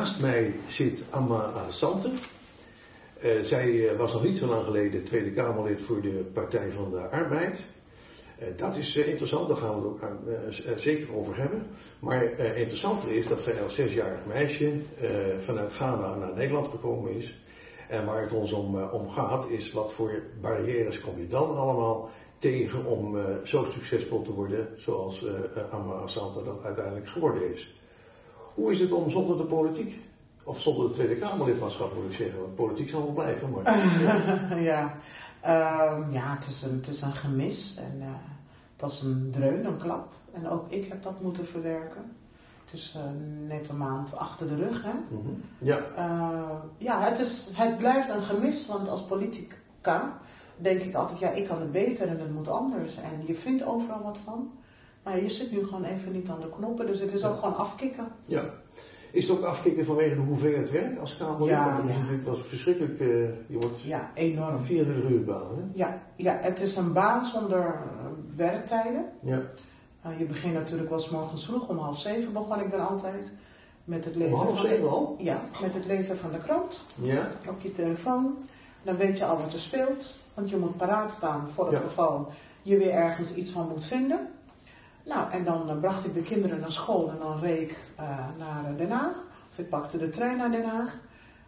naast mij zit Amma Sante. Uh, zij was nog niet zo lang geleden Tweede Kamerlid voor de Partij van de Arbeid. Uh, dat is interessant, daar gaan we het zeker over hebben. Maar interessanter is dat zij als zesjarig meisje vanuit Ghana naar Nederland gekomen is. En waar het ons om, om gaat is wat voor barrières kom je dan allemaal tegen om zo succesvol te worden zoals Amma Asante dat uiteindelijk geworden is. Hoe is het om zonder de politiek, of zonder de Tweede Kamerlidmaatschap moet ik zeggen, want politiek zal wel blijven. Maar... ja, uh, ja het, is een, het is een gemis en uh, het is een dreun, een klap. En ook ik heb dat moeten verwerken. Het is net een maand achter de rug. Hè? Mm -hmm. Ja, ja het, is, het blijft een gemis, want als politica denk ik altijd, ja, ik kan het beter en het moet anders. En je vindt overal wat van. Maar je zit nu gewoon even niet aan de knoppen, dus het is ook gewoon afkicken. Ja. Is het ook afkicken vanwege de hoeveelheid werk als Kamerlid? Ja, dat is natuurlijk wel verschrikkelijk. Uh, je wordt ja, enorm. 24 uur baan. Hè? Ja, ja, het is een baan zonder uh, werktijden. Ja. Uh, je begint natuurlijk wel s morgens vroeg, om half zeven begon ik dan altijd. Met het lezen half zeven al? Ja, met het lezen van de krant. Ja. Op je telefoon. Dan weet je al wat er speelt. Want je moet paraat staan voor het geval je weer ergens iets van moet vinden. Nou, en dan uh, bracht ik de kinderen naar school en dan reed ik uh, naar Den Haag. Of ik pakte de trein naar Den Haag.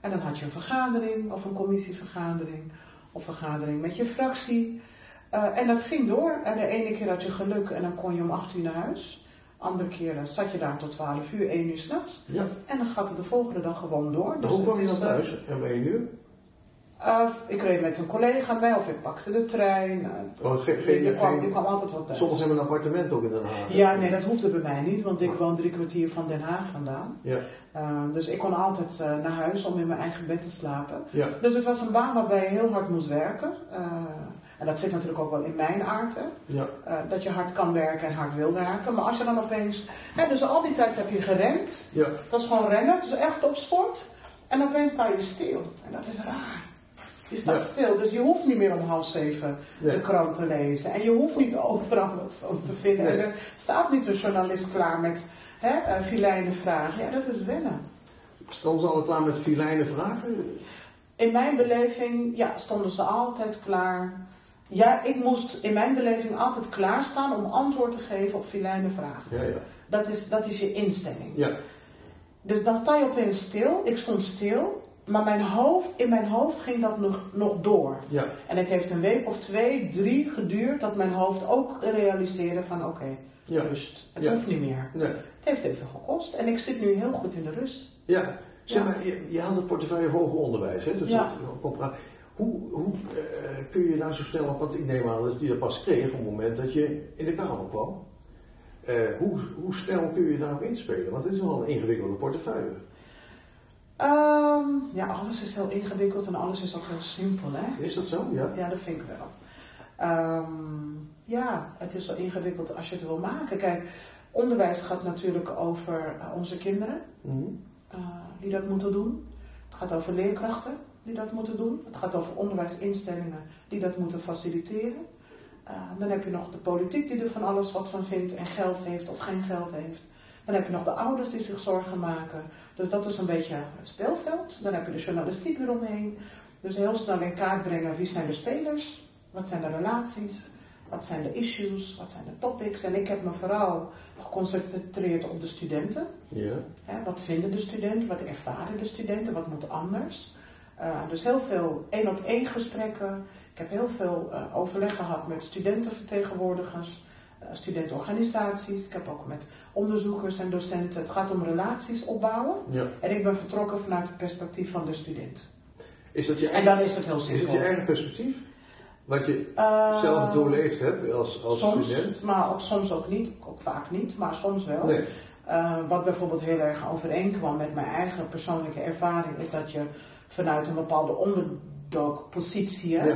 En dan had je een vergadering of een commissievergadering. Of vergadering met je fractie. Uh, en dat ging door. En de ene keer had je geluk en dan kon je om 8 uur naar huis. Andere keren zat je daar tot 12 uur, 1 uur s'nachts. Ja. En dan gaat het de volgende dag gewoon door. Dus hoe kwam je dan thuis? Om 1 uur? Uh, ik reed met een collega mee of ik pakte de trein. Oh, ge, ge, je, kwam, je kwam altijd wat thuis. Sommigen hebben een appartement ook in Den Haag. Ja, nee, dat hoefde bij mij niet, want ik woon drie kwartier van Den Haag vandaan. Ja. Uh, dus ik kon altijd uh, naar huis om in mijn eigen bed te slapen. Ja. Dus het was een baan waarbij je heel hard moest werken. en dat zit natuurlijk ook wel in mijn aard. Ja. dat je hard kan werken en hard wil werken. Maar als je dan opeens... Hè, dus al die tijd heb je gerend. Ja. Dat is gewoon rennen, dus echt op sport. En opeens sta je stil. En dat is raar. Je staat stil, dus je hoeft niet meer om half zeven de krant te lezen. En je hoeft niet overal wat van te vinden. En er staat niet een journalist klaar met hè, uh, filijne vragen. Ja, dat is wennen. Stonden ze al klaar met filijne vragen? In mijn beleving, ja, stonden ze altijd klaar. Ja, ik moest in mijn beleving altijd klaarstaan om antwoord te geven op filijne vragen. Ja, ja. Dat, is, dat is je instelling. Ja. Dus dan sta je opeens stil. Ik stond stil. Maar mijn hoofd, in mijn hoofd ging dat nog, nog door. Ja. En het heeft een week of twee, drie geduurd dat mijn hoofd ook realiseerde van oké, rust. Het hoeft niet meer. Nee. Het heeft even gekost en ik zit nu heel goed in de rust. Ja, zeg maar, je, je had het portefeuille hoger onderwijs, hè? Dus dat, hoe hoe uh, kun je daar zo snel op, want ik neem aan dat je dat pas kreeg op het moment dat je in de Kamer kwam. Uh, hoe, hoe snel kun je daarop inspelen? Want het is wel een ingewikkelde portefeuille. Um, ja, alles is heel ingewikkeld en alles is ook heel simpel, hè? Is dat zo? Ja. Ja, dat vind ik wel. Um, ja, het is zo ingewikkeld als je het wil maken. Kijk, onderwijs gaat natuurlijk over uh, onze kinderen mm. uh, die dat moeten doen. Het gaat over leerkrachten die dat moeten doen. Het gaat over onderwijsinstellingen die dat moeten faciliteren. Uh, dan heb je nog de politiek die er van alles wat van vindt en geld heeft of geen geld heeft. Dan heb je nog de ouders die zich zorgen maken. Dus dat is een beetje het speelveld. Dan heb je de journalistiek eromheen. Dus heel snel in kaart brengen wie zijn de spelers, wat zijn de relaties, wat zijn de issues, wat zijn de topics. En ik heb me vooral geconcentreerd op de studenten. Ja. wat vinden de studenten, wat ervaren de studenten, wat moet anders. Uh, dus heel veel één op één gesprekken. Ik heb heel veel uh, overleg gehad met studentenvertegenwoordigers, studentenorganisaties. Ik heb ook met onderzoekers en docenten. Het gaat om relaties opbouwen. Ja. En ik ben vertrokken vanuit het perspectief van de student. Is dat je eigen, en dan is het heel simpel. Is het je eigen perspectief? Wat je uh, zelf doorleefd hebt als, als soms, student? Maar ook, soms ook niet. Ook vaak niet, maar soms wel. Nee. Uh, wat bijvoorbeeld heel erg overeenkwam met mijn eigen persoonlijke ervaring... is dat je vanuit een bepaalde. Ja. Uh,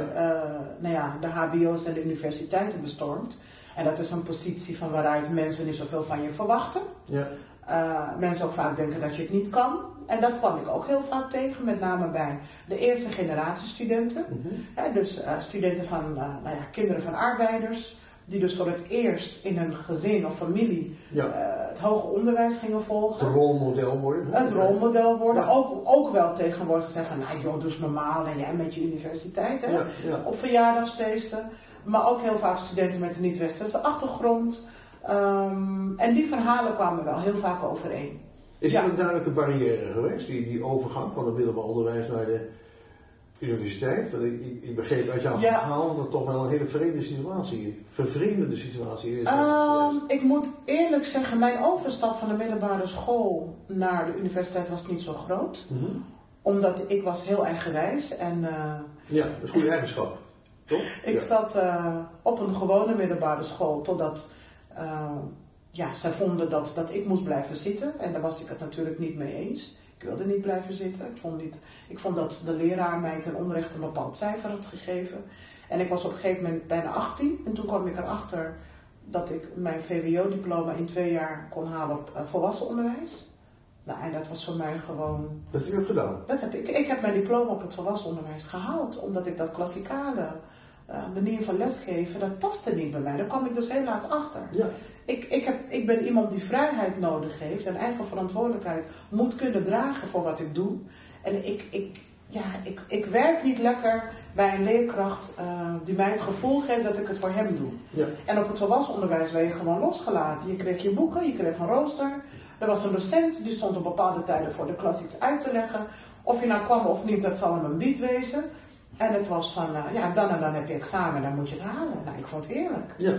nou ja, de hbo's en de universiteiten bestormt... En dat is een positie van waaruit mensen niet zoveel van je verwachten. Ja. Uh, mensen ook vaak denken dat je het niet kan. En dat kwam ik ook heel vaak tegen, met name bij de eerste generatie studenten. Mm -hmm. dus uh, studenten van, uh, nou ja, kinderen van arbeiders, die dus voor het eerst in een gezin of familie ja. het hoger onderwijs gingen volgen. Het rolmodel worden. Het rolmodel worden. Ja. Ook, ook wel tegenwoordig gezegd van, nou joh, doe eens normaal en jij met je universiteit, hè? Ja, op verjaardagsfeesten. Maar ook heel vaak studenten met een niet-westerse achtergrond. Um, en die verhalen kwamen wel heel vaak overeen. Is er een duidelijke barrière geweest, die, die overgang van het middelbaar onderwijs naar de universiteit? Want ik, ik, ik begreep uit jouw verhaal dat het toch wel een hele vreemde situatie, vervreemdende situatie is. Um, ik moet eerlijk zeggen, mijn overstap van de middelbare school naar de universiteit was niet zo groot. Mm -hmm. Omdat ik was heel eigenwijs en... Uh, ja, dat is een goede eigenschap. Toch? ik ja. zat uh, op een gewone middelbare school totdat uh, ja, zij vonden dat, dat ik moest blijven zitten. En daar was ik het natuurlijk niet mee eens. Ik wilde niet blijven zitten. Ik vond, niet, ik vond dat de leraar mij ten onrechte een bepaald cijfer had gegeven. En ik was op een gegeven moment bijna 18. En toen kwam ik erachter dat ik mijn VWO-diploma in twee jaar kon halen op uh, volwassen onderwijs. Nou, en dat was voor mij gewoon... Dat heb je gedaan? Dat heb ik. Ik heb mijn diploma op het volwassen onderwijs gehaald. Omdat ik dat klassikale uh, manier van lesgeven, dat paste niet bij mij. Daar kwam ik dus heel laat achter. Ja. Ik, ik, heb, ik ben iemand die vrijheid nodig heeft en eigen verantwoordelijkheid moet kunnen dragen voor wat ik doe. En ik, ik, ja, ik, ik werk niet lekker bij een leerkracht uh, die mij het gevoel geeft dat ik het voor hem doe. Ja. En op het volwassen onderwijs werd je gewoon losgelaten. Je kreeg je boeken, je kreeg een rooster. Er was een docent die stond op bepaalde tijden voor de klas iets uit te leggen. Of je nou kwam of niet, dat zal hem een bied wezen. En het was van, uh, ja, dan en dan heb je examen, dan moet je het halen. Nou, ik vond het heerlijk. Ja.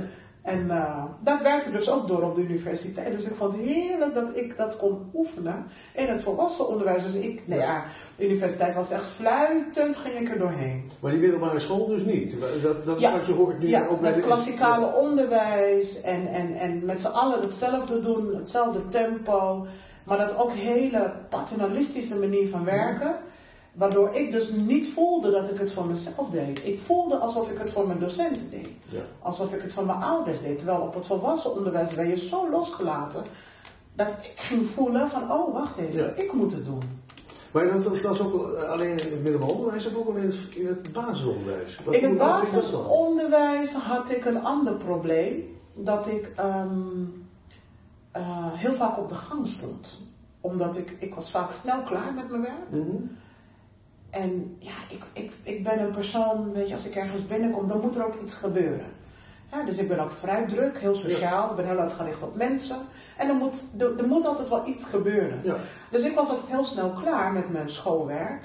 En uh, dat werkte dus ook door op de universiteit. Dus ik vond het heerlijk dat ik dat kon oefenen in het volwassen onderwijs. Dus ik, nou ja, de universiteit was echt fluitend, ging ik er doorheen. Maar die middelbare school dus niet? Dat, dat is ja. wat je hoort nu ja, ook bij het de klassikale onderwijs en, en, en met z'n allen hetzelfde doen, hetzelfde tempo. Maar dat ook hele paternalistische manier van werken. Waardoor ik dus niet voelde dat ik het voor mezelf deed. Ik voelde alsof ik het voor mijn docenten deed. Ja. Alsof ik het voor mijn ouders deed. Terwijl op het volwassen onderwijs ben je zo losgelaten. Dat ik ging voelen van, oh wacht even, Ja. ik moet het doen. Maar dat, dat was ook alleen in het middelbaar onderwijs of ook al in het, basisonderwijs? Wat- In het basisonderwijs had ik een ander probleem. Dat ik ehm, eh, heel vaak op de gang stond. Omdat ik, ik was vaak snel klaar met mijn werk. Mhm. En ja, ik, ik, ik ben een persoon, weet je, als ik ergens binnenkom, dan moet er ook iets gebeuren. Ja, dus ik ben ook vrij druk, heel sociaal, ik ben heel erg gericht op mensen. En er moet, er, er moet altijd wel iets gebeuren. Ja. Dus ik was altijd heel snel klaar met mijn schoolwerk.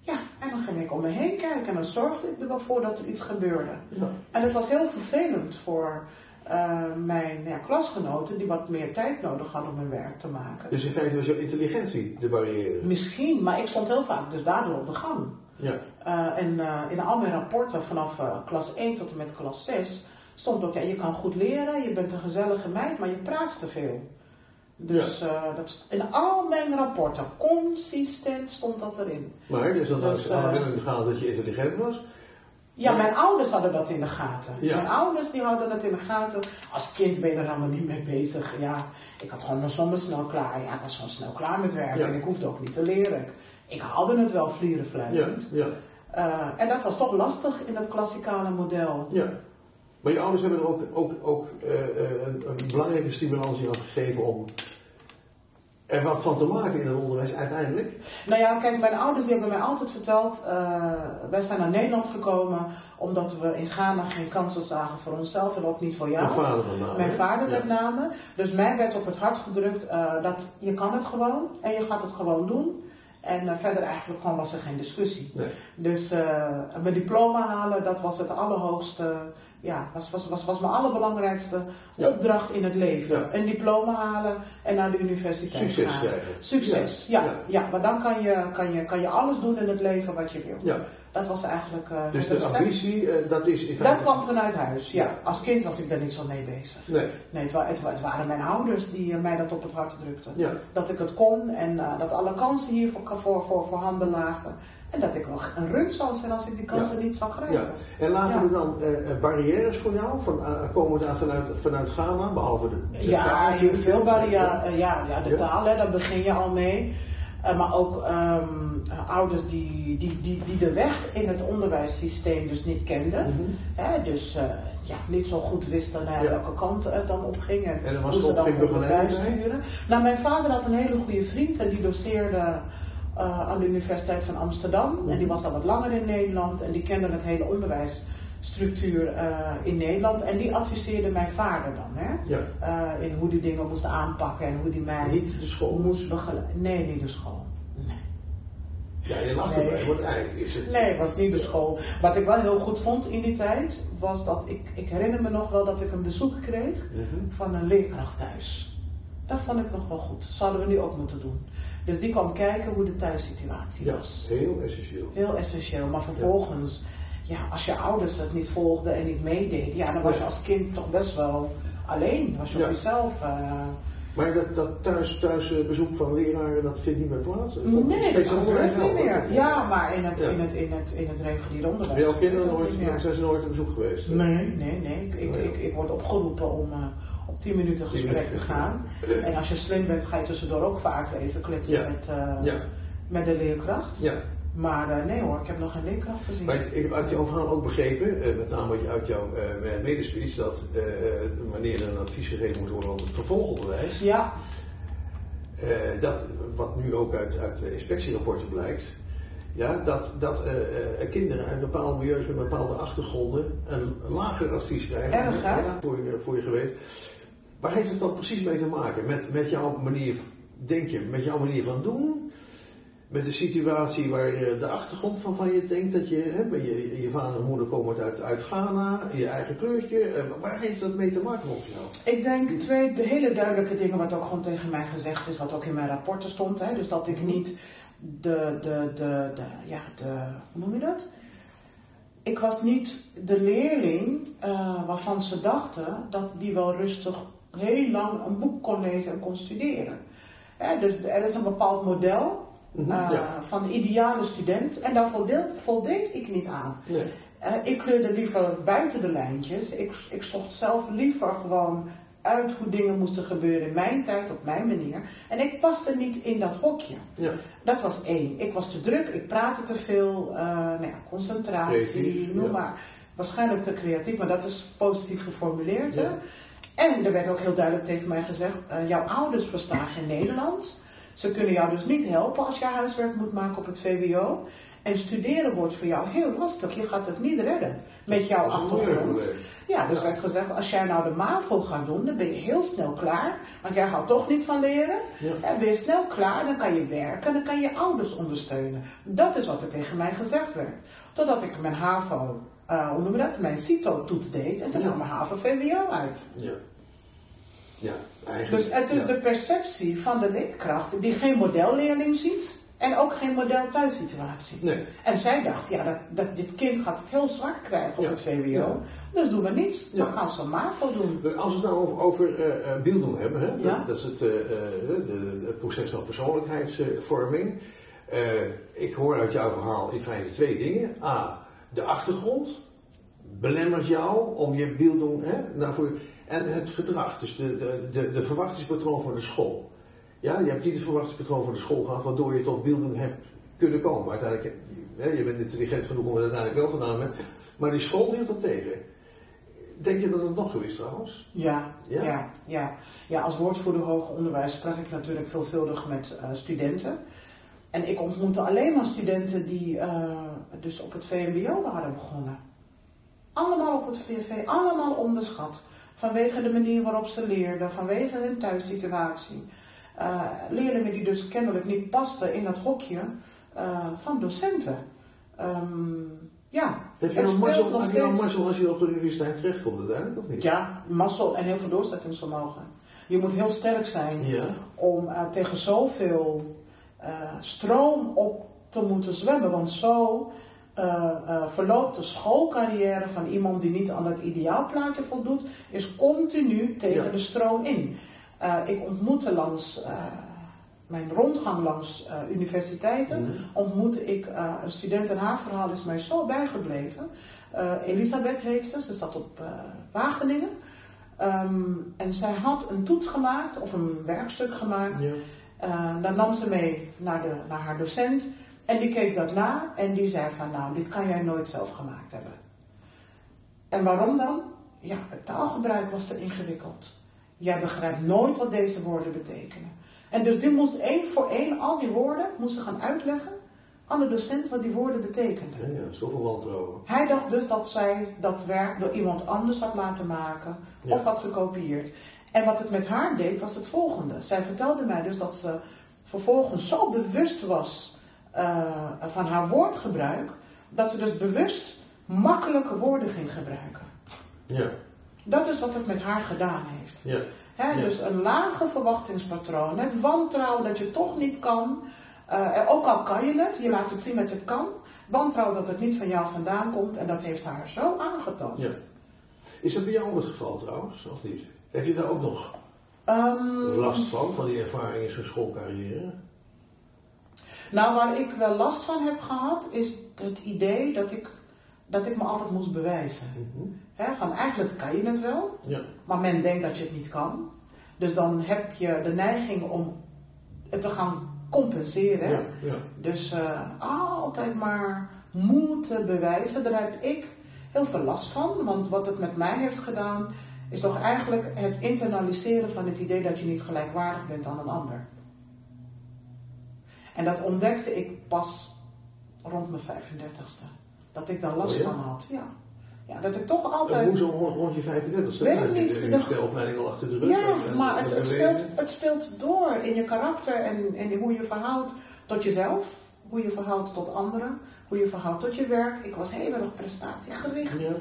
Ja, en dan ging ik om me heen kijken en dan zorgde ik er wel voor dat er iets gebeurde. Ja. En het was heel vervelend voor eh, mijn ja, klasgenoten die wat meer tijd nodig hadden om hun werk te maken. Dus in feite was jouw intelligentie de barrière. Misschien, maar ik stond heel vaak dus daardoor op de gang. Ja. Uh, en uh, in al mijn rapporten vanaf klas 1 tot en met klas 6 stond ook, ja, je kan goed leren, je bent een gezellige meid, maar je praat te veel. Dus ja. dat, in al mijn rapporten, consistent stond dat erin. Maar dus dan Dus, had eh, je in de gaten dat je intelligent was. Ja, mijn ouders hadden dat in de gaten. Ja. Mijn ouders die hadden het in de gaten. Als kind ben je er helemaal niet mee bezig. Ja, ik had gewoon mijn sommen snel klaar. Ja, ik was gewoon snel klaar met werken. Ja. En ik hoefde ook niet te leren. Ik, haalde het wel Ja, vlierenfluitend. ja, Eh, en dat was toch lastig in het klassikale model. ja. Maar je ouders hebben er ook, ook, ook eh, eh, een, een belangrijke stimulans aan gegeven om er wat van te maken in het onderwijs uiteindelijk. Nou ja, kijk, mijn ouders die hebben mij altijd verteld, eh, wij zijn naar Nederland gekomen omdat we in Ghana geen kansen zagen voor onszelf en ook niet voor jou. Mijn vader met name. Mijn vader met name. Dus mij werd op het hart gedrukt eh, dat je kan het gewoon en je gaat het gewoon doen. En eh, verder eigenlijk gewoon was er geen discussie. Nee. Dus mijn diploma halen, dat was het allerhoogste, ja, was, was, was, was mijn allerbelangrijkste Ja. opdracht in het leven. Ja. Een diploma halen en naar de universiteit Succes gaan. krijgen. Succes, ja. Ja, maar dan kan je, kan, je, kan je alles doen in het leven wat je wil. Ja. Dat was eigenlijk eh, Dus de recept. ambitie, eh, dat is in Dat kwam vanuit huis, ja. Als kind was ik daar niet zo mee bezig. Nee, Nee, het, wa- het, wa- het waren mijn ouders die eh, mij dat op het hart drukten. ja. Dat ik het kon en dat alle kansen hier voor, voor, voor, voor handen lagen. En dat ik wel een rund zou zijn als ik die kansen niet zou grijpen. Ja. En lagen Ja. er dan eh, eh, barrières voor jou? Van, komen we daar vanuit, vanuit Ghana, behalve de, de Ja, taal? heel veel barrières. Ja, ja, de taal, hè, daar begin je al mee. Uh, maar ook ehm, ouders die, die, die, die de weg in het onderwijssysteem dus niet kenden. Mm -hmm. dus ja, niet zo goed wisten naar welke kant het dan op ging. En, en was hoe ze dan bijsturen. Nou, mijn vader had een hele goede vriend en die doseerde uh, aan de Universiteit van Amsterdam. En die was dan wat langer in Nederland en die kende het hele onderwijsstructuur uh, in Nederland. En die adviseerde mijn vader dan, hè? Ja. Uh, in hoe die dingen moest aanpakken en hoe die mij niet de school moest begeleiden. Nee, niet de school. Nee. Ja, je lacht nee. erbij, want eigenlijk is het... Nee, het was niet de school. Wat ik wel heel goed vond in die tijd, was dat ik, ik herinner me nog wel dat ik een bezoek kreeg mm -hmm. van een leerkracht thuis. Dat vond ik nog wel goed. Dat zouden we nu ook moeten doen. Dus die kwam kijken hoe de thuissituatie ja, was. heel essentieel. Heel essentieel. Maar vervolgens, ja. ja. als je ouders het niet volgden en niet meededen, ja, dan was je als kind toch best wel alleen. Was je op jezelf. Uh, maar dat, dat thuis, thuisbezoek van leraren, dat vindt niet meer plaats? Nee, dat gebeurt niet meer. Ja, maar in het, in het, in het, in het reguliere onderwijs. Jouw kinderen nooit, zijn ze nooit op bezoek geweest? Nee, nee, nee. Ik, ik, ik, ik word opgeroepen om... Uh, op 10 minuten gesprek te gaan. En als je slim bent, ga je tussendoor ook vaker even kletsen ja. met, uh, ja. met de leerkracht. Ja. Maar uh, nee hoor, ik heb nog geen leerkracht gezien. Maar ik heb uit jouw verhaal ook begrepen, uh, met name uit jouw uh, dat wanneer er een advies gegeven moet worden over het vervolgonderwijs. Ja. dat, wat nu ook uit, uit de inspectierapporten blijkt, ja, dat, dat kinderen uit bepaalde milieus met bepaalde achtergronden een lager advies krijgen. Erg, hè? Voor, voor je geweten. Waar heeft het dan precies mee te maken? Met, met jouw manier, denk je, met jouw manier van doen? Met de situatie waar je de achtergrond van, van je denkt dat je, hè, je, je vader en moeder komen uit, uit Ghana, je eigen kleurtje. Waar heeft dat mee te maken volgens jou? Ik denk twee de hele duidelijke dingen wat ook gewoon tegen mij gezegd is, wat ook in mijn rapporten stond. Hè, dus dat ik niet de, de, de, de, ja, de, hoe noem je dat? Ik was niet de leerling uh, waarvan ze dachten dat die wel rustig heel lang een boek kon lezen en kon studeren. Dus er is een bepaald model uh, ja. van de ideale student en daar voldeed, voldeed ik niet aan. Nee. Uh, ik kleurde liever buiten de lijntjes. Ik, ik zocht zelf liever gewoon uit hoe dingen moesten gebeuren in mijn tijd, op mijn manier. En ik paste niet in dat hokje. Ja. Dat was één. Ik was te druk, ik praatte te veel, uh, nou ja, concentratie, Creatief, noem ja. maar. Waarschijnlijk te creatief, maar dat is positief geformuleerd. Hè? En er werd ook heel duidelijk tegen mij gezegd: uh, jouw ouders verstaan geen Nederlands. Ze kunnen jou dus niet helpen als je huiswerk moet maken op het VWO. En studeren wordt voor jou heel lastig. Je gaat het niet redden met jouw achtergrond. Ja, dus werd gezegd, als jij nou de MAVO gaat doen, dan ben je heel snel klaar. Want jij houdt toch niet van leren. En ben je snel klaar, dan kan je werken, dan kan je ouders ondersteunen. Dat is wat er tegen mij gezegd werd. Totdat ik mijn HAVO, eh, hoe noem je dat, mijn CITO-toets deed. En toen Ja. kwam mijn HAVO-VWO uit. Ja. Ja, eigenlijk. Dus het is ja. de perceptie van de leerkracht die geen modelleerling ziet. En ook geen model thuissituatie. Nee. En zij dacht, ja, dat, dat, dit kind gaat het heel zwaar krijgen op Ja. het VWO. Ja. Dus doen we niets. Dan gaan ze MAVO doen. Als we het nou over, over eh, eh, hebben, hè? Dat, dat is het, de, proces van persoonlijkheidsvorming. Ik hoor uit jouw verhaal in feite twee dingen. A, de achtergrond belemmert jou om je beelddoen hè, daarvoor. En het gedrag, dus de, de, de, de verwachtingspatroon van de school. Ja, je hebt niet het verwachtingspatroon van de school gehad, waardoor je tot beelddoen hebt kunnen komen. Uiteindelijk, hè, je bent intelligent genoeg om het uiteindelijk wel gedaan te hebben. Maar die school hield dat tegen. Denk je dat het nog zo is trouwens? Ja, Ja? ja, ja. ja. als woordvoerder hoger onderwijs sprak ik natuurlijk veelvuldig met eh, studenten. En ik ontmoette alleen maar studenten die eh, dus op het VMBO waren begonnen. Allemaal op het VV, allemaal onderschat. Vanwege de manier waarop ze leerden, vanwege hun thuissituatie. Eh, leerlingen die dus kennelijk niet pasten in dat hokje eh, van docenten. Ehm, ja, Heb je het nou speelt mazzel, nog heb je nou mazzel als je op de universiteit terechtkomt uiteindelijk of niet? Ja, mazzel en heel veel doorzettingsvermogen. Je moet heel sterk zijn Ja. om tegen zoveel eh, stroom op te moeten zwemmen. Want zo eh, eh, verloopt de schoolcarrière van iemand die niet aan het ideaalplaatje voldoet, is continu tegen Ja. de stroom in. Ik ontmoette langs mijn rondgang langs universiteiten, Mhm. ontmoette ik een student en haar verhaal is mij zo bijgebleven. Elisabeth heet ze, ze zat op Wageningen. Ehm, en zij had een toets gemaakt of een werkstuk gemaakt. Ja. Uh, dan nam ze mee naar, de, naar haar docent en die keek dat na en die zei van nou, dit kan jij nooit zelf gemaakt hebben. En waarom dan? Ja, het taalgebruik was te ingewikkeld. Jij begrijpt nooit wat deze woorden betekenen. En dus die moest één voor één al die woorden moest gaan uitleggen aan de docent wat die woorden betekenden. Ja, ja, zoveel wantrouwen. Hij dacht dus dat zij dat werk door iemand anders had laten maken of had gekopieerd. En wat het met haar deed was het volgende. Zij vertelde mij dus dat ze vervolgens zo bewust was uh, van haar woordgebruik, dat ze dus bewust makkelijke woorden ging gebruiken. Ja. Dat is wat het met haar gedaan heeft. Ja. He, Dus een lage verwachtingspatroon, het wantrouwen dat je toch niet kan. Uh, ook al kan je het, je laat het zien dat je het kan. Wantrouwen dat het niet van jou vandaan komt en dat heeft haar zo aangetast. Ja. Is dat bij jou het geval trouwens, of niet? Heb je daar ook nog um, last van, van die ervaring in zo'n schoolcarrière? Nou, waar ik wel last van heb gehad, is het idee dat ik, dat ik me altijd moest bewijzen. Mm van eigenlijk kan je het wel, ja. maar men denkt dat je het niet kan. Dus dan heb je de neiging om het te gaan compenseren. Ja, ja. Dus uh, altijd maar moeten bewijzen, daar heb ik heel veel last van. Want wat het met mij heeft gedaan, is toch eigenlijk het internaliseren van het idee dat je niet gelijkwaardig bent aan een ander. En dat ontdekte ik pas rond mijn 35ste. Dat ik daar last Oh ja? van had. Ja. ja, dat ik toch altijd. hoezo rond, je 35 Weet ik niet. Je De- opleiding al achter de rug. Ja, en- maar het, het, speelt, het speelt door in je karakter en, en hoe je verhoudt tot jezelf, hoe je verhoudt tot anderen, hoe je verhoudt tot je werk. Ik was heel erg prestatiegericht. Ja.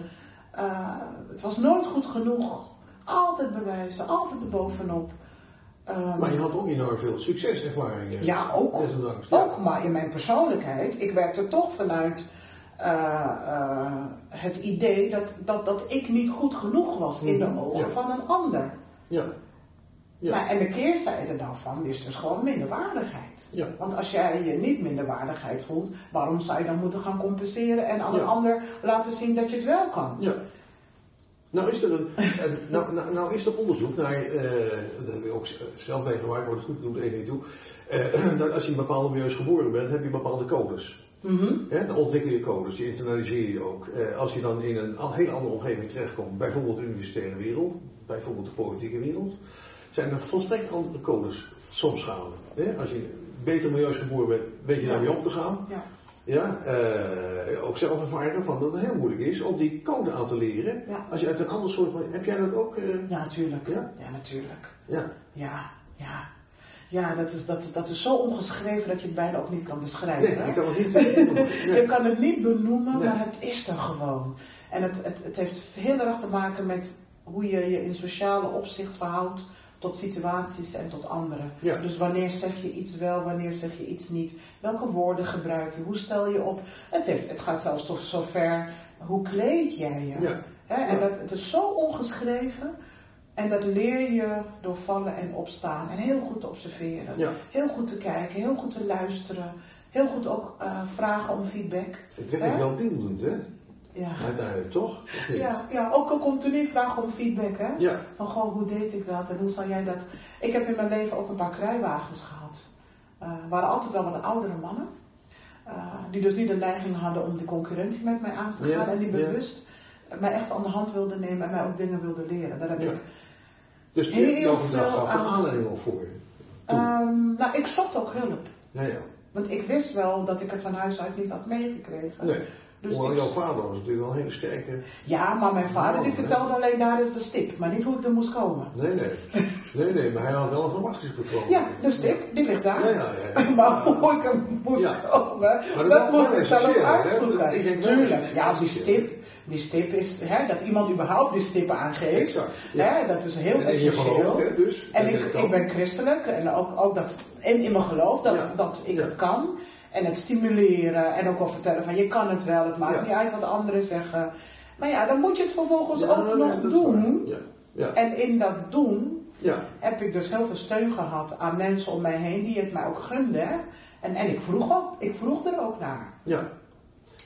Uh, het was nooit goed genoeg. Altijd bewijzen, altijd erbovenop. Um, Maar je had ook enorm veel succeservaringen. Ja, ook. Desondanks. Ook, maar in mijn persoonlijkheid, ik werkte toch vanuit uh, uh, het idee dat, dat, dat ik niet goed genoeg was in de Mhm, ogen ja. van een ander. Ja. Ja. En de keerzijde daarvan is dus gewoon minderwaardigheid. Ja. Want als jij je niet minderwaardigheid voelt, waarom zou je dan moeten gaan compenseren en aan Ja. een ander laten zien dat je het wel kan? Ja. Nou is er een, een- nou, nou, nou is er onderzoek naar, eh, dat heb ik ook zelf meegemaakt, maar het goed doet even niet toe. eh, dat als je in bepaalde milieus geboren bent, heb je bepaalde codes. Mhm. Dan ontwikkel je codes, die internaliseer je ook. Eh, als je dan in een hele andere omgeving terechtkomt, bijvoorbeeld de universitaire wereld, bijvoorbeeld de politieke wereld, zijn er volstrekt andere codes soms gaande. Hè? Als je milieus geboren bent, weet je daarmee om te gaan. Ja. Ja, eh, ook zelf ervaren van dat het heel moeilijk is om die code aan te leren. Ja. Als je uit een ander soort. Heb jij dat ook? eh, ja, natuurlijk. Ja? Ja, natuurlijk. ja. Ja, ja. Ja, dat is, dat, dat is zo ongeschreven dat je het bijna ook niet kan beschrijven. Nee, kan het niet. Je kan het niet benoemen, Nee. maar het is er gewoon. En het, het, het heeft heel erg te maken met hoe je je in sociale opzicht verhoudt tot situaties en tot anderen. Ja. Dus wanneer zeg je iets wel, wanneer zeg je iets niet? Welke woorden gebruik je? Hoe stel je op? Het, heeft, het gaat zelfs tot zover, hoe kleed jij je? Ja. En dat, het is zo ongeschreven. En dat leer je door vallen en opstaan. En heel goed te observeren. Ja. Heel goed te kijken, heel goed te luisteren. Heel goed ook eh, vragen om feedback. Het werkt Hè? wel beeldend, hè? Ja. Uiteindelijk, toch? Ja, ja, ook al continu vragen om feedback. Hè? Ja. Van goh, hoe deed ik dat en hoe zou jij dat? Ik heb in mijn leven ook een paar kruiwagens gehad. Eh waren altijd wel wat oudere mannen. eh, die dus niet de neiging hadden om de concurrentie met mij aan te Ja, gaan. En die ja. bewust mij echt aan de hand wilden nemen en mij ook dingen wilden leren. Daar heb ik Dus Heel je gaf veel gaf een aan- aanleiding voor. Ehm, nou, ik zocht ook hulp. Ja, ja. Want ik wist wel dat ik het van huis uit niet had meegekregen. Nee. Dus jouw vader was natuurlijk wel een hele sterke. Ja, maar mijn vader die Oh, vertelde alleen daar is de stip, maar niet hoe ik er moest komen. Nee, nee. Nee, nee, maar hij had wel een verwachtingspatroon. Ja, de stip, die ligt daar. Ja, ja, ja. Maar hoe ik er moest komen, dat dat moest ik zelf uitzoeken. Tuurlijk, ja, die stip, die stip is, hè, dat iemand überhaupt die stippen aangeeft, Exact, ja. hè, dat is heel En in je essentieel. dus. En ik, ik ben christelijk en ook, ook dat, en in mijn geloof dat, Ja. dat ik Ja. het kan. En het stimuleren en ook al vertellen van je kan het wel, het maakt niet uit wat anderen zeggen. Maar ja, dan moet je het vervolgens ook nog doen. En in dat doen ja. heb ik dus heel veel steun gehad aan mensen om mij heen die het mij ook gunden. En, en ik vroeg ook, ik vroeg er ook naar. ja.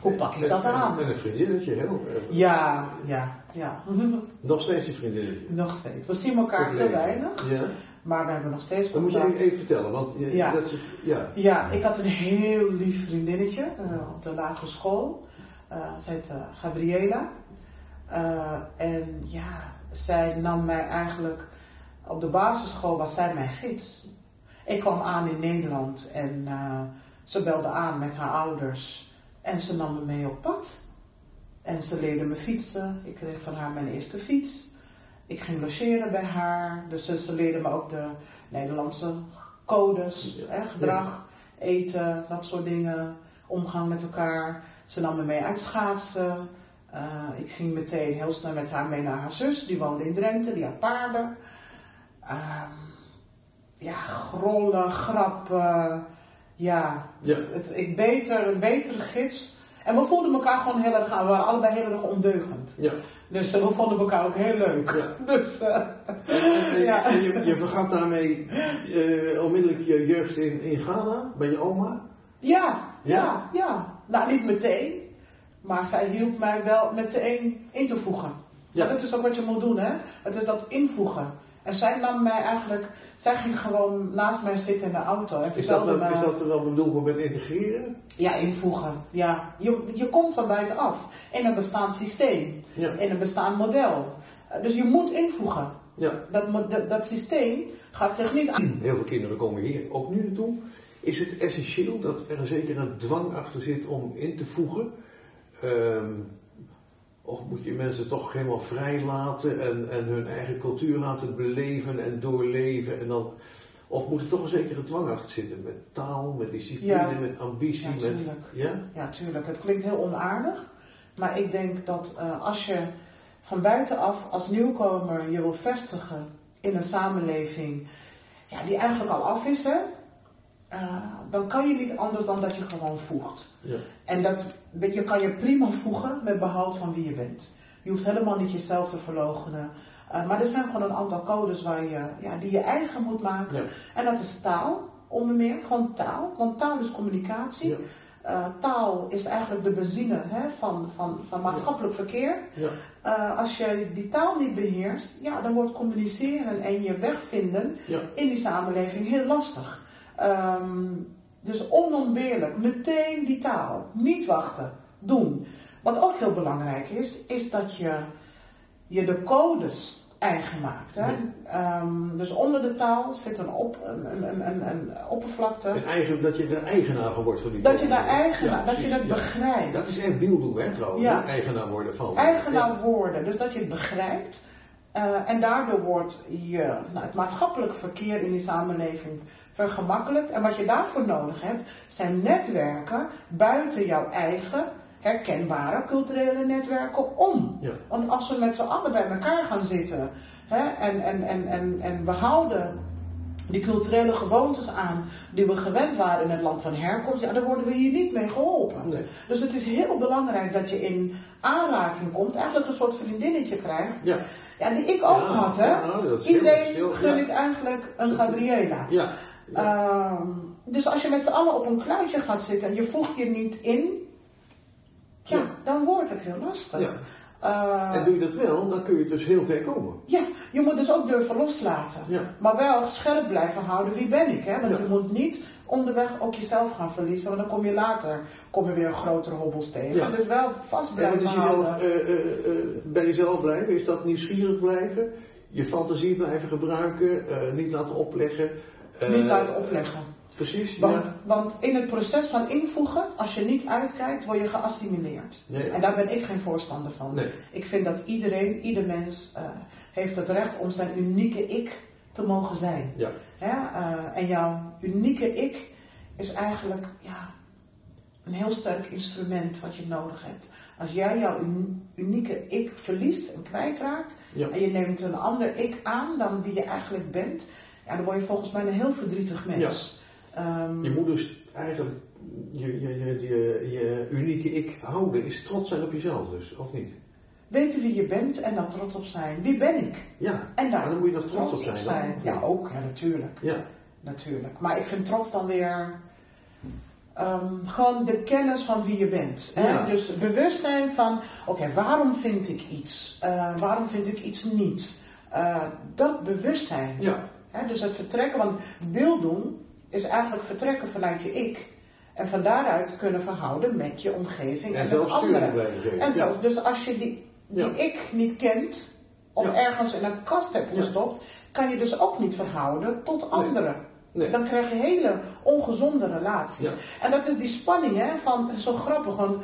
Hoe pak ik dat aan? En een vriendinnetje, heel. eh, Ja, ja, ja. Nog steeds een vriendinnetje. Nog steeds. We zien elkaar te weinig. Ja. Maar we hebben nog steeds Dat moet je contact. even, vertellen, want je, Ja. dat is, ja. Ja, ik had een heel lief vriendinnetje eh, op de lagere school. Eh ze heette Gabriela. Eh, en ja, zij nam mij eigenlijk... Op de basisschool was zij mijn gids. Ik kwam aan in Nederland en ze belde aan met haar ouders. En ze nam me mee op pad. En ze leerde me fietsen. Ik kreeg van haar mijn eerste fiets. Ik ging logeren bij haar. Dus ze, leerde me ook de Nederlandse codes, Ja. hè, gedrag, eten, dat soort dingen. Omgang met elkaar. Ze nam me mee uit schaatsen. Eh, ik ging meteen heel snel met haar mee naar haar zus. Die woonde in Drenthe, die had paarden. Ehm, ja, grollen, grappen. Ja. Het, het, ik beter, een betere gids. En we voelden elkaar gewoon heel erg aan. We waren allebei heel erg ondeugend. ja. Dus eh, we vonden elkaar ook heel leuk. Ja. Dus eh, En, Ja. je, je vergat daarmee eh, onmiddellijk je jeugd in, in Ghana, bij je oma. ja, Ja? ja. Nou, niet meteen. Maar zij hielp mij wel meteen in te voegen. Ja. Ja. Dat is ook wat je moet doen, hè. Het is dat invoegen. En zij nam mij eigenlijk... Zij ging gewoon naast mij zitten in de auto en Is dat, wel- me... is dat er wel bedoeld met integreren? Ja, invoegen. Ja. Je, je komt van buitenaf. In een bestaand systeem. Ja. In een bestaand model. Eh, Dus je moet invoegen. ja. Dat, dat, dat systeem gaat zich niet aan... Heel veel kinderen komen hier ook nu naartoe. Is het essentieel dat er een zekere dwang achter zit om in te voegen? Ehm, of moet je mensen toch helemaal vrij laten en, en hun eigen cultuur laten beleven en doorleven? En dan, of moet er toch een zekere dwang achter zitten? Met taal, met discipline, Ja. met ambitie? Ja, met, ja? Ja, tuurlijk. Het klinkt heel onaardig. Maar ik denk dat eh, als je van buitenaf als nieuwkomer je wil vestigen in een samenleving ja, die eigenlijk al af is, hè, eh, dan kan je niet anders dan dat je gewoon voegt. Ja. En dat weet je, kan je prima voegen met behoud van wie je bent. Je hoeft helemaal niet jezelf te verloochenen. Eh, maar er zijn gewoon een aantal codes waar je, ja, die je eigen moet maken. Ja. En dat is taal, onder meer. Gewoon taal. Want taal is communicatie. Ja. Eh, taal is eigenlijk de benzine hè, van, van, van maatschappelijk verkeer. Ja. Als je die taal niet beheerst, ja, dan wordt communiceren en je weg vinden Ja. in die samenleving heel lastig. Ehm, dus onontbeerlijk, meteen die taal. Niet wachten, doen. Wat ook heel belangrijk is, is dat je je de codes eigen maakt. Hè? Ehm, dus onder de taal zit een, op, een, een, een, een, oppervlakte. En eigen, dat je er eigenaar van wordt van die Dat je daar eigenaar, Ja, dat je dat ja. begrijpt. Dat is echt Bieldoe, hè, trouwens. Eigenaar worden van. eigenaar worden. Dus dat je het begrijpt. Eh, en daardoor wordt je, nou, het maatschappelijk verkeer in die samenleving vergemakkelijkt. En wat je daarvoor nodig hebt, zijn netwerken buiten jouw eigen herkenbare culturele netwerken om. Ja. Want als we met z'n allen bij elkaar gaan zitten hè, en, en, en, en, en we houden die culturele gewoontes aan die we gewend waren in het land van herkomst, ja, dan worden we hier niet mee geholpen. Nee. Dus het is heel belangrijk dat je in aanraking komt, eigenlijk een soort vriendinnetje krijgt. Ja. Ja, die ik ook Ja, had, hè. ja, nou, Iedereen heel- gun ik eigenlijk een Gabriela. Ja. Ja. Ehm, dus als je met z'n allen op een kluitje gaat zitten en je voegt je niet in, ja, Ja. dan wordt het heel lastig. Ja. Eh, En doe je dat wel, dan kun je dus heel ver komen. ja, je moet dus ook durven loslaten. Ja. Maar wel scherp blijven houden, wie ben ik? Hè? Want je moet niet onderweg ook jezelf gaan verliezen, want dan kom je later kom je weer grotere hobbels tegen. Dus wel vast En blijven is jezelf, houden. eh, eh, eh, bij jezelf blijven, is dat nieuwsgierig blijven, je fantasie blijven gebruiken, eh, niet laten opleggen. Eh, niet laten opleggen. Precies, Want, ja. want in het proces van invoegen, als je niet uitkijkt, word je geassimileerd. En daar ben ik geen voorstander van. Nee. Ik vind dat iedereen, ieder mens, eh, heeft het recht om zijn unieke ik te mogen zijn. Ja. Eh, en jouw unieke ik is eigenlijk ja, een heel sterk instrument wat je nodig hebt. Als jij jouw uni- unieke ik verliest en kwijtraakt en je neemt een ander ik aan dan die je eigenlijk bent, ja, dan word je volgens mij een heel verdrietig mens. Ehm, Je moet dus eigenlijk je, je, je, je, je unieke ik houden, is trots zijn op jezelf dus, of niet? weten wie je bent en daar trots op zijn. Wie ben ik? Ja, En daar dan moet je er trots op zijn. dan. Ja, ook, ja, natuurlijk. Ja, natuurlijk. Maar ik vind trots dan weer ehm, gewoon de kennis van wie je bent. Hè? Ja. Dus bewust zijn van, oké, waarom vind ik iets? Eh, waarom vind ik iets niet? Eh, dat bewustzijn. ja, Dus het vertrekken, want beelddoen is eigenlijk vertrekken vanuit je ik. En van daaruit kunnen verhouden met je omgeving en, En met anderen. blijven. En zelf, dus als je die, die Ja. ik niet kent, of Ja. ergens in een kast hebt Ja. gestopt, kan je dus ook niet verhouden tot anderen. Nee. Dan krijg je hele ongezonde relaties. En dat is die spanning, hè, van, het is zo grappig, want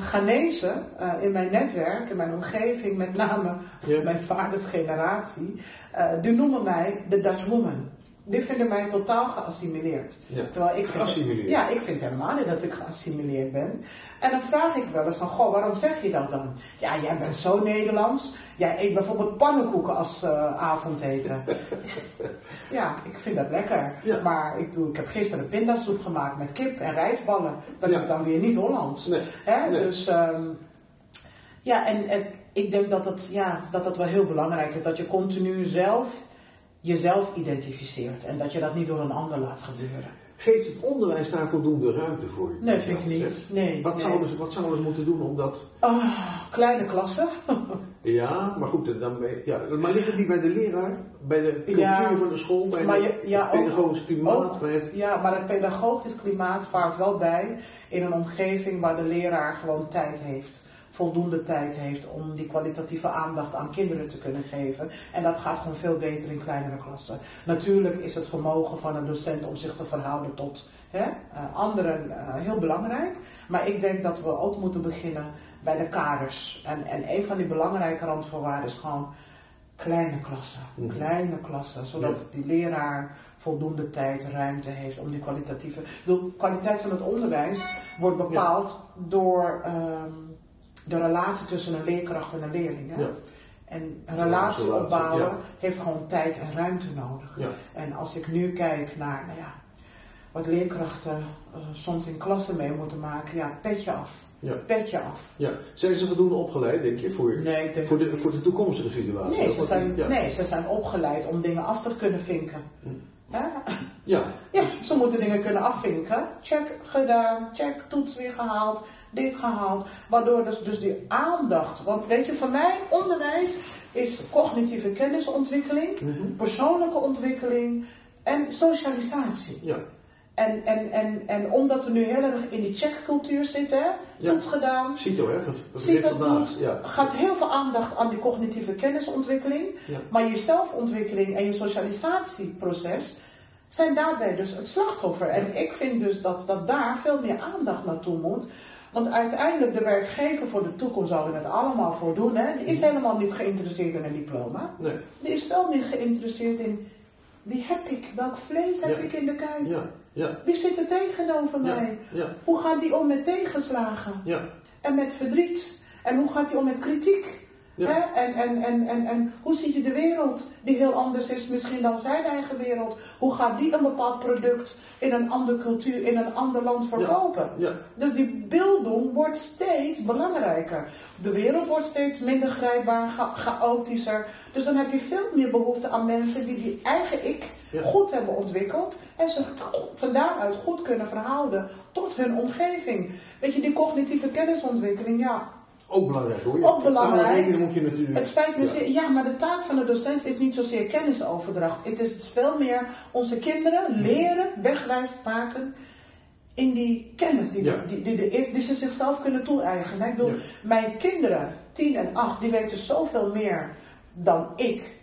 Ghanese eh, in mijn netwerk, in mijn omgeving, met name Ja. mijn vaders generatie, eh, die noemen mij de Dutch woman. Die vinden mij totaal geassimileerd. Ja. Terwijl ik vind, Geassimileerd. Ja, ik vind helemaal niet dat ik geassimileerd ben. En dan vraag ik wel eens van, goh, waarom zeg je dat dan? Ja, jij bent zo Nederlands. Jij eet bijvoorbeeld pannenkoeken als eh, avondeten. ja, ik vind dat lekker. Ja. Maar ik, doe, ik heb gisteren pindasoep gemaakt met kip en rijstballen. Dat Ja. is dan weer niet Hollands. Nee. Hè? Nee. Dus ehm, ja, en, en ik denk dat het, ja, dat het wel heel belangrijk is dat je continu zelf jezelf identificeert en dat je dat niet door een ander laat gebeuren. Geeft het onderwijs daar voldoende ruimte voor? Nee, vind ik niet. Nee, Wat, nee. Zouden ze, wat zouden ze moeten doen om dat... Ah, kleine klassen. Ja, maar goed, dan, ja, maar ligt het niet bij de leraar? Bij de cultuur Ja. van de school? Bij Maar je- ja, het pedagogisch ook- klimaat? ook. bij het, Ja, maar het pedagogisch klimaat vaart wel bij in een omgeving waar de leraar gewoon tijd heeft. Voldoende tijd heeft om die kwalitatieve aandacht aan kinderen te kunnen geven. En dat gaat gewoon veel beter in kleinere klassen. Natuurlijk is het vermogen van een docent om zich te verhouden tot hè, eh, anderen eh, heel belangrijk. Maar ik denk dat we ook moeten beginnen bij de kaders. En, en een van die belangrijke randvoorwaarden is gewoon kleine klassen. Mhm. Kleine klassen, zodat die leraar voldoende tijd, ruimte heeft om die kwalitatieve. De kwaliteit van het onderwijs wordt bepaald door ehm, de relatie tussen een leerkracht en een leerling. Hè? Ja. En een relatie opbouwen ja. heeft gewoon tijd en ruimte nodig. Ja. En als ik nu kijk naar nou ja, wat leerkrachten eh, soms in klassen mee moeten maken, ja, petje af. Ja. Petje af. Ja. Zijn ze voldoende opgeleid, denk je, voor, Nee, voor, de, voor de toekomstige situatie? Nee, ze zijn, ja. nee, ze zijn opgeleid om dingen af te kunnen vinken. Hm. Ja? Ja. ja, ze moeten dingen kunnen afvinken. Check gedaan, check, toets weer gehaald, dit gehaald. Waardoor dus, dus die aandacht, want weet je, voor mij onderwijs is cognitieve kennisontwikkeling, Mhm. persoonlijke ontwikkeling en socialisatie. Ja. En, en, en, en omdat we nu heel erg in die checkcultuur zitten, Ja. toets gedaan, CITO, hè? Dat vandaag- doet, Ja. gaat heel veel aandacht aan die cognitieve kennisontwikkeling. Ja. Maar je zelfontwikkeling en je socialisatieproces zijn daarbij dus het slachtoffer. En ik vind dus dat, dat daar veel meer aandacht naartoe moet. Want uiteindelijk de werkgever voor de toekomst zal er het allemaal voor doen. Hè? Die is helemaal niet geïnteresseerd in een diploma. Nee. Die is veel meer geïnteresseerd in wie heb ik, welk vlees heb Ja. ik in de kuip. Ja. Ja. Wie zit er tegenover mij? Ja. Hoe gaat die om met tegenslagen? Ja. En met verdriet? En hoe gaat hij om met kritiek? Ja. En, en, en, en, en hoe zie je de wereld die heel anders is misschien dan zijn eigen wereld? Hoe gaat die een bepaald product in een andere cultuur, in een ander land verkopen? Ja. Dus die beelding wordt steeds belangrijker. De wereld wordt steeds minder grijpbaar, cha- chaotischer. Dus dan heb je veel meer behoefte aan mensen die die eigen ik goed hebben ontwikkeld. En ze van daaruit goed kunnen verhouden tot hun omgeving. Weet je, die cognitieve kennisontwikkeling, ja, Ook belangrijk hoor. Ook belangrijk. Dingen moet je natuurlijk... het spijt me Ja. zeer, ja, maar de taak van de docent is niet zozeer kennisoverdracht. Het is veel meer onze kinderen leren, wegwijs maken in die kennis die, Ja. die, die er is, die ze zichzelf kunnen toe-eigenen. Ik bedoel, Ja. mijn kinderen, 10 en 8, die weten zoveel meer dan ik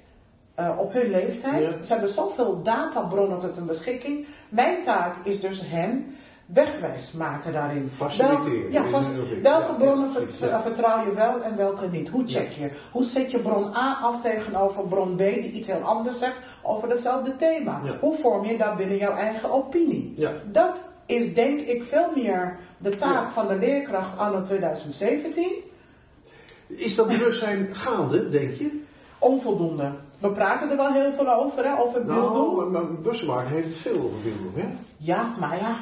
eh, op hun leeftijd. Ja. Ze hebben zoveel databronnen tot hun beschikking. Mijn taak is dus hen wegwijs maken daarin. Faciliteren ja, vast- welke bronnen ver- ver- vertrouw je wel en welke niet? Hoe check je? Hoe zet je bron A af tegenover bron B die iets heel anders zegt over hetzelfde thema? Hoe vorm je dat binnen jouw eigen opinie? Dat is denk ik veel meer de taak van de leerkracht anno 2017. Is dat bewustzijn gaande, denk je? Onvoldoende. We praten er wel heel veel over, hè, over beelddoen. Nou, maar, maar Bussenwaard heeft het veel over beelden, hè? Ja, maar ja,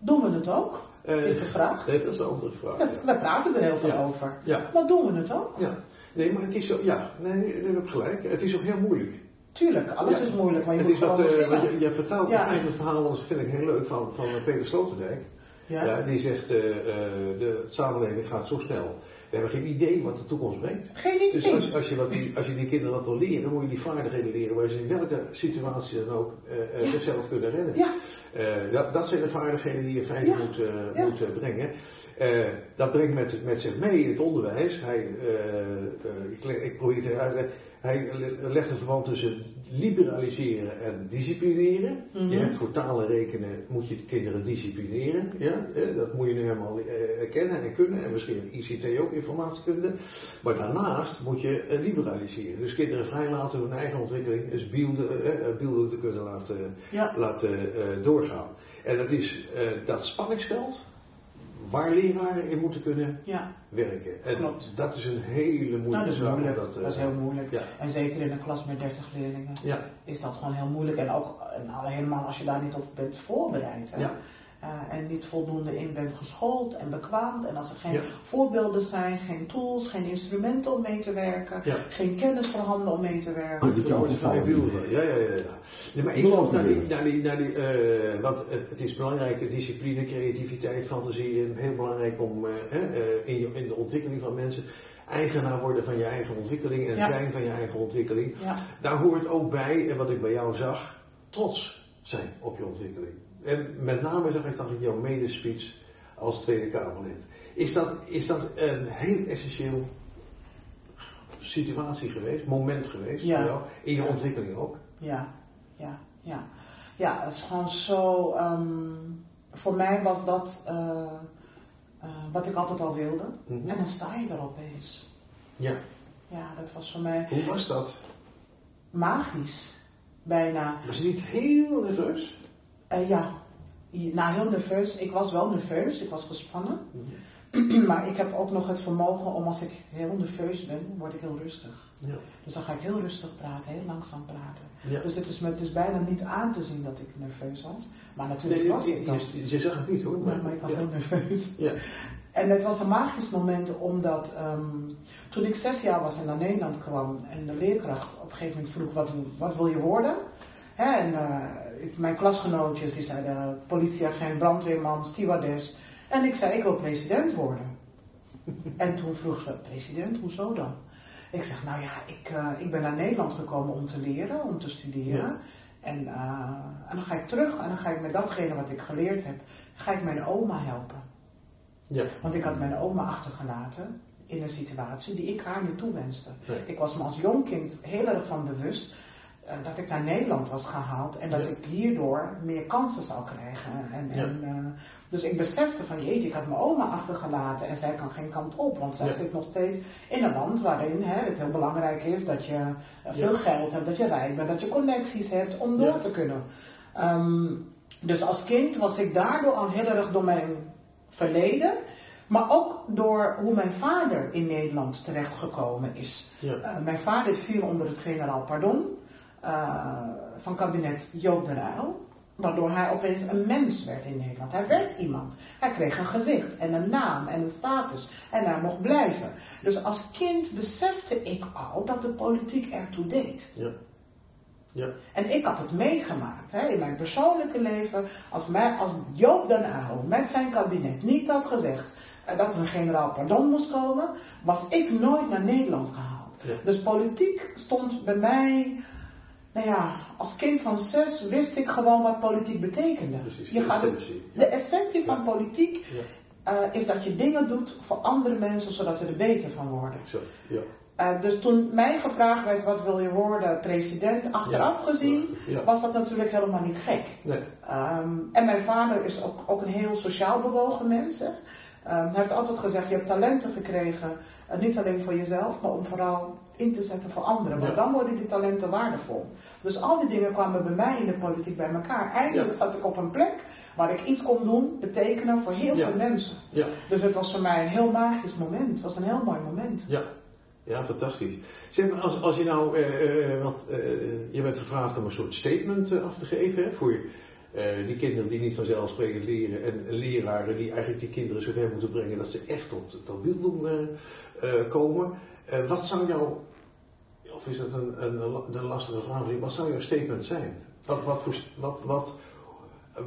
doen we het ook? Eh, Is de vraag. Nee, dat is de andere vraag. Dat, we praten er heel veel Ja. over. Ja. Maar doen we het ook? Ja. Nee, maar het is zo... Ja, nee, je hebt gelijk. Het is ook heel moeilijk. Tuurlijk, alles Ja. is moeilijk, maar je het moet is wat, eh, je, je vertelt Ja. een verhaal, dat vind ik heel leuk, van, van Peter Sloterdijk. Ja. Ja, die zegt, eh, de samenleving gaat zo snel We hebben geen idee wat de toekomst brengt. Geen idee. Dus als, als, je, wat die, als je die kinderen dat wil leren, moet je die vaardigheden leren waar ze in welke situatie dan ook uh, uh, zichzelf kunnen redden. Ja. Uh, dat, dat zijn de vaardigheden die je feite Ja. moet, uh, Ja. moet brengen. Uh, dat brengt met, met zich mee in het onderwijs. Hij, uh, uh, ik, ik probeer het uit. Hij le- legt een verband tussen liberaliseren en disciplineren. Mhm. Je hebt voor talen rekenen moet je de kinderen disciplineren. Ja? Eh, Dat moet je nu helemaal eh, kennen en kunnen. En misschien ICT ook, informatiekunde. Maar daarnaast moet je eh, liberaliseren. Dus kinderen vrijlaten hun eigen ontwikkeling. Dus beelden, eh, eh, beelden te kunnen laten, Ja. laten eh, doorgaan. En dat is eh, dat spanningsveld waar leraren in moeten kunnen Ja. werken. En Klopt. dat is een hele moeilijke Nou, dat is moeilijk. Dat, eh, Dat is heel moeilijk. Ja, En zeker in een klas met 30 leerlingen ja, is dat gewoon heel moeilijk. En ook en al helemaal als je daar niet op bent voorbereid. Hè? Eh, en niet voldoende in bent geschoold en bekwaamd. En als er geen Ja. voorbeelden zijn, geen tools, geen instrumenten om mee te werken, ja. geen kennis voorhanden om mee te werken. Goed dat je Dan word je vrij overvallen. beelden. Ja, ja, ja. Nee, maar ik geloof naar die, naar die, naar die eh, want het, het is belangrijk, discipline, creativiteit, fantasie, en heel belangrijk om eh, hè, eh, in, je, in de ontwikkeling van mensen eigenaar worden van je eigen ontwikkeling en Ja. zijn van je eigen ontwikkeling. Ja, Daar hoort ook bij, en wat ik bij jou zag, trots zijn op je ontwikkeling. En met name zag ik dat in jouw medespeech als Tweede Kamerlid. Is dat, is dat een heel essentieel situatie geweest, moment geweest Ja. voor jou, in je Ja. ontwikkeling ook? ja, ja, ja. Ja, het is gewoon zo. ehm, voor mij was dat eh, eh, wat ik altijd al wilde. Mhm. En dan sta je er opeens. Ja. Ja, dat was voor mij Hoe was dat? magisch. Bijna. Was je niet heel nerveus? Eh, ja, nou heel nerveus. Ik was wel nerveus, ik was gespannen. maar ik heb ook nog het vermogen om als ik heel nerveus ben, word ik heel rustig. Ja. Dus dan ga ik heel rustig praten, heel langzaam praten. ja. Dus het is, me, het is bijna niet aan te zien dat ik nerveus was. Maar natuurlijk Nee, was je, ik dat. je, je zag het niet hoor. Maar, maar ik was ja. heel nerveus. Ja. En het was een magisch moment omdat ehm, toen ik zes jaar was en naar Nederland kwam en de leerkracht op een gegeven moment vroeg wat, wat wil je worden? Hè, en eh, mijn klasgenootjes die zeiden politieagent, brandweerman, stewardess. En ik zei ik wil president worden. en toen vroeg ze president, hoezo dan? Ik zeg nou ja, ik, eh, ik ben naar Nederland gekomen om te leren, om te studeren. Ja. En, eh, en dan ga ik terug en dan ga ik met datgene wat ik geleerd heb, ga ik mijn oma helpen. Ja. Want ik had mijn oma achtergelaten in een situatie die ik haar niet toewenste. Nee. Ik was me als jong kind heel erg van bewust eh, dat ik naar Nederland was gehaald en dat Ja. ik hierdoor meer kansen zou krijgen. En, Ja. en, eh, dus ik besefte van jeetje, ik had mijn oma achtergelaten en zij kan geen kant op, want zij Ja. zit nog steeds in een land waarin hè, het heel belangrijk is dat je eh, veel geld hebt, dat je rijk bent, dat je connecties hebt om door te kunnen. Ehm, dus als kind was ik daardoor al heel erg door mijn verleden, maar ook door hoe mijn vader in Nederland terechtgekomen is. Ja. Mijn vader viel onder het generaal pardon eh, van kabinet Joop de Ruil. Waardoor hij opeens een mens werd in Nederland. Hij werd iemand. Hij kreeg een gezicht en een naam en een status. En hij mocht blijven. Dus als kind besefte ik al dat de politiek ertoe deed. Ja. Ja. En ik had het meegemaakt hè, in mijn persoonlijke leven. Als, mij, als Joop den Uyl met zijn kabinet niet had gezegd eh, dat er een generaal pardon moest komen, was ik nooit naar Nederland gehaald. Ja. Dus politiek stond bij mij, nou ja, als kind van zes wist ik gewoon wat politiek betekende. Precies. Je de gaat essentie. de essentie van politiek Ja. eh, is dat je dingen doet voor andere mensen zodat ze er beter van worden. Exact. Ja. Eh, dus toen mij gevraagd werd wat wil je worden, president, achteraf Ja. gezien, was dat natuurlijk helemaal niet gek. Nee. Ehm, en mijn vader is ook, ook een heel sociaal bewogen mens. Ehm, hij heeft altijd gezegd, je hebt talenten gekregen, niet alleen voor jezelf, maar om vooral in te zetten voor anderen. Want Ja. dan worden die talenten waardevol. Dus al die dingen kwamen bij mij in de politiek bij elkaar. Eindelijk Ja. zat ik op een plek waar ik iets kon doen, betekenen voor heel Ja. veel mensen. Dus het was voor mij een heel magisch moment. Het was een heel mooi moment. Ja. Ja, fantastisch. Zeg maar, als, als je nou, eh, eh, want eh, je bent gevraagd om een soort statement af te geven hè, voor eh, die kinderen die niet vanzelfsprekend leren en leraren die eigenlijk die kinderen zover moeten brengen dat ze echt tot, tot beelddoen eh, eh, komen. Eh, wat zou jouw, of is dat een, een, een lastige vraag, wat zou jouw statement zijn? Wat, wat, wat, wat,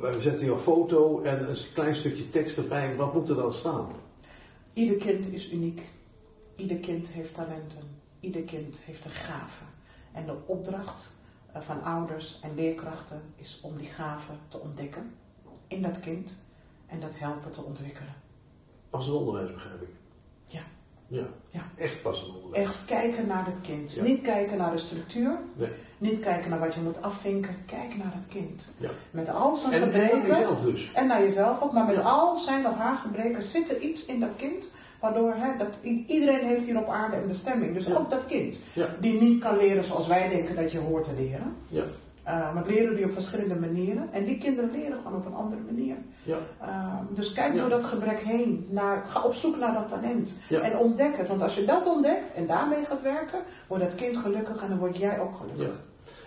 we zetten jouw foto en een klein stukje tekst erbij, wat moet er dan staan? Ieder kind is uniek. ieder kind heeft talenten, ieder kind heeft een gave. En de opdracht van ouders en leerkrachten is om die gaven te ontdekken in dat kind en dat helpen te ontwikkelen. Passend onderwijs begrijp ik. Ja. Ja, Ja. echt passend onderwijs. Echt kijken naar het kind. Ja. Niet kijken naar de structuur, Nee. niet kijken naar wat je moet afvinken. Kijk naar het kind. Ja. Met al zijn En, en naar gebreken. jezelf dus. En naar jezelf ook, maar met al zijn of haar gebreken zit er iets in dat kind. Waardoor hè, dat, iedereen heeft hier op aarde een bestemming. Dus Ja. ook dat kind. Ja. Die niet kan leren zoals wij denken dat je hoort te leren. Ja. Uh, maar leren die op verschillende manieren. En die kinderen leren gewoon op een andere manier. Ja. Uh, dus kijk Ja. door dat gebrek heen. Naar, ga op zoek naar dat talent. Ja. En ontdek het. Want als je dat ontdekt en daarmee gaat werken, wordt dat kind gelukkig en dan word jij ook gelukkig. Ja.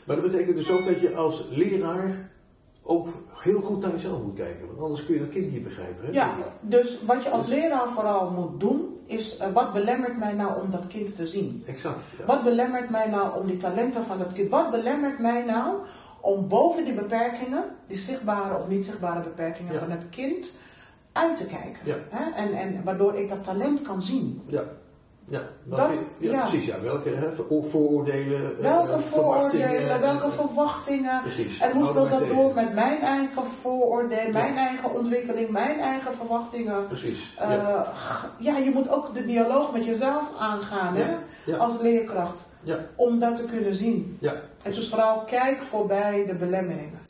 Maar dat betekent dus ook dat je als leraar ook heel goed naar jezelf moet kijken. Want anders kun je dat kind niet begrijpen. Hè? Ja, dus wat je als leraar vooral moet doen, is uh, wat belemmert mij nou om dat kind te zien? Exact. Ja. Wat belemmert mij nou om die talenten van dat kind? Wat belemmert mij nou om boven die beperkingen, die zichtbare of niet zichtbare beperkingen Ja. van het kind, uit te kijken? Ja. Hè? En, en waardoor ik dat talent kan zien. Ja. Ja, Dat- ja, ja. precies. Ja. Welke hè, voor- vooroordelen, eh, Welke eh, vooroordelen, verwachtingen, welke eh, verwachtingen? Precies. En hoe speelt dat door met mijn eigen vooroordelen, mijn eigen ontwikkeling, mijn eigen verwachtingen? Precies. Uh, ja. ja, je moet ook de dialoog met jezelf aangaan hè? Als leerkracht Ja. om dat te kunnen zien. Ja. En dus vooral kijk voorbij de belemmeringen.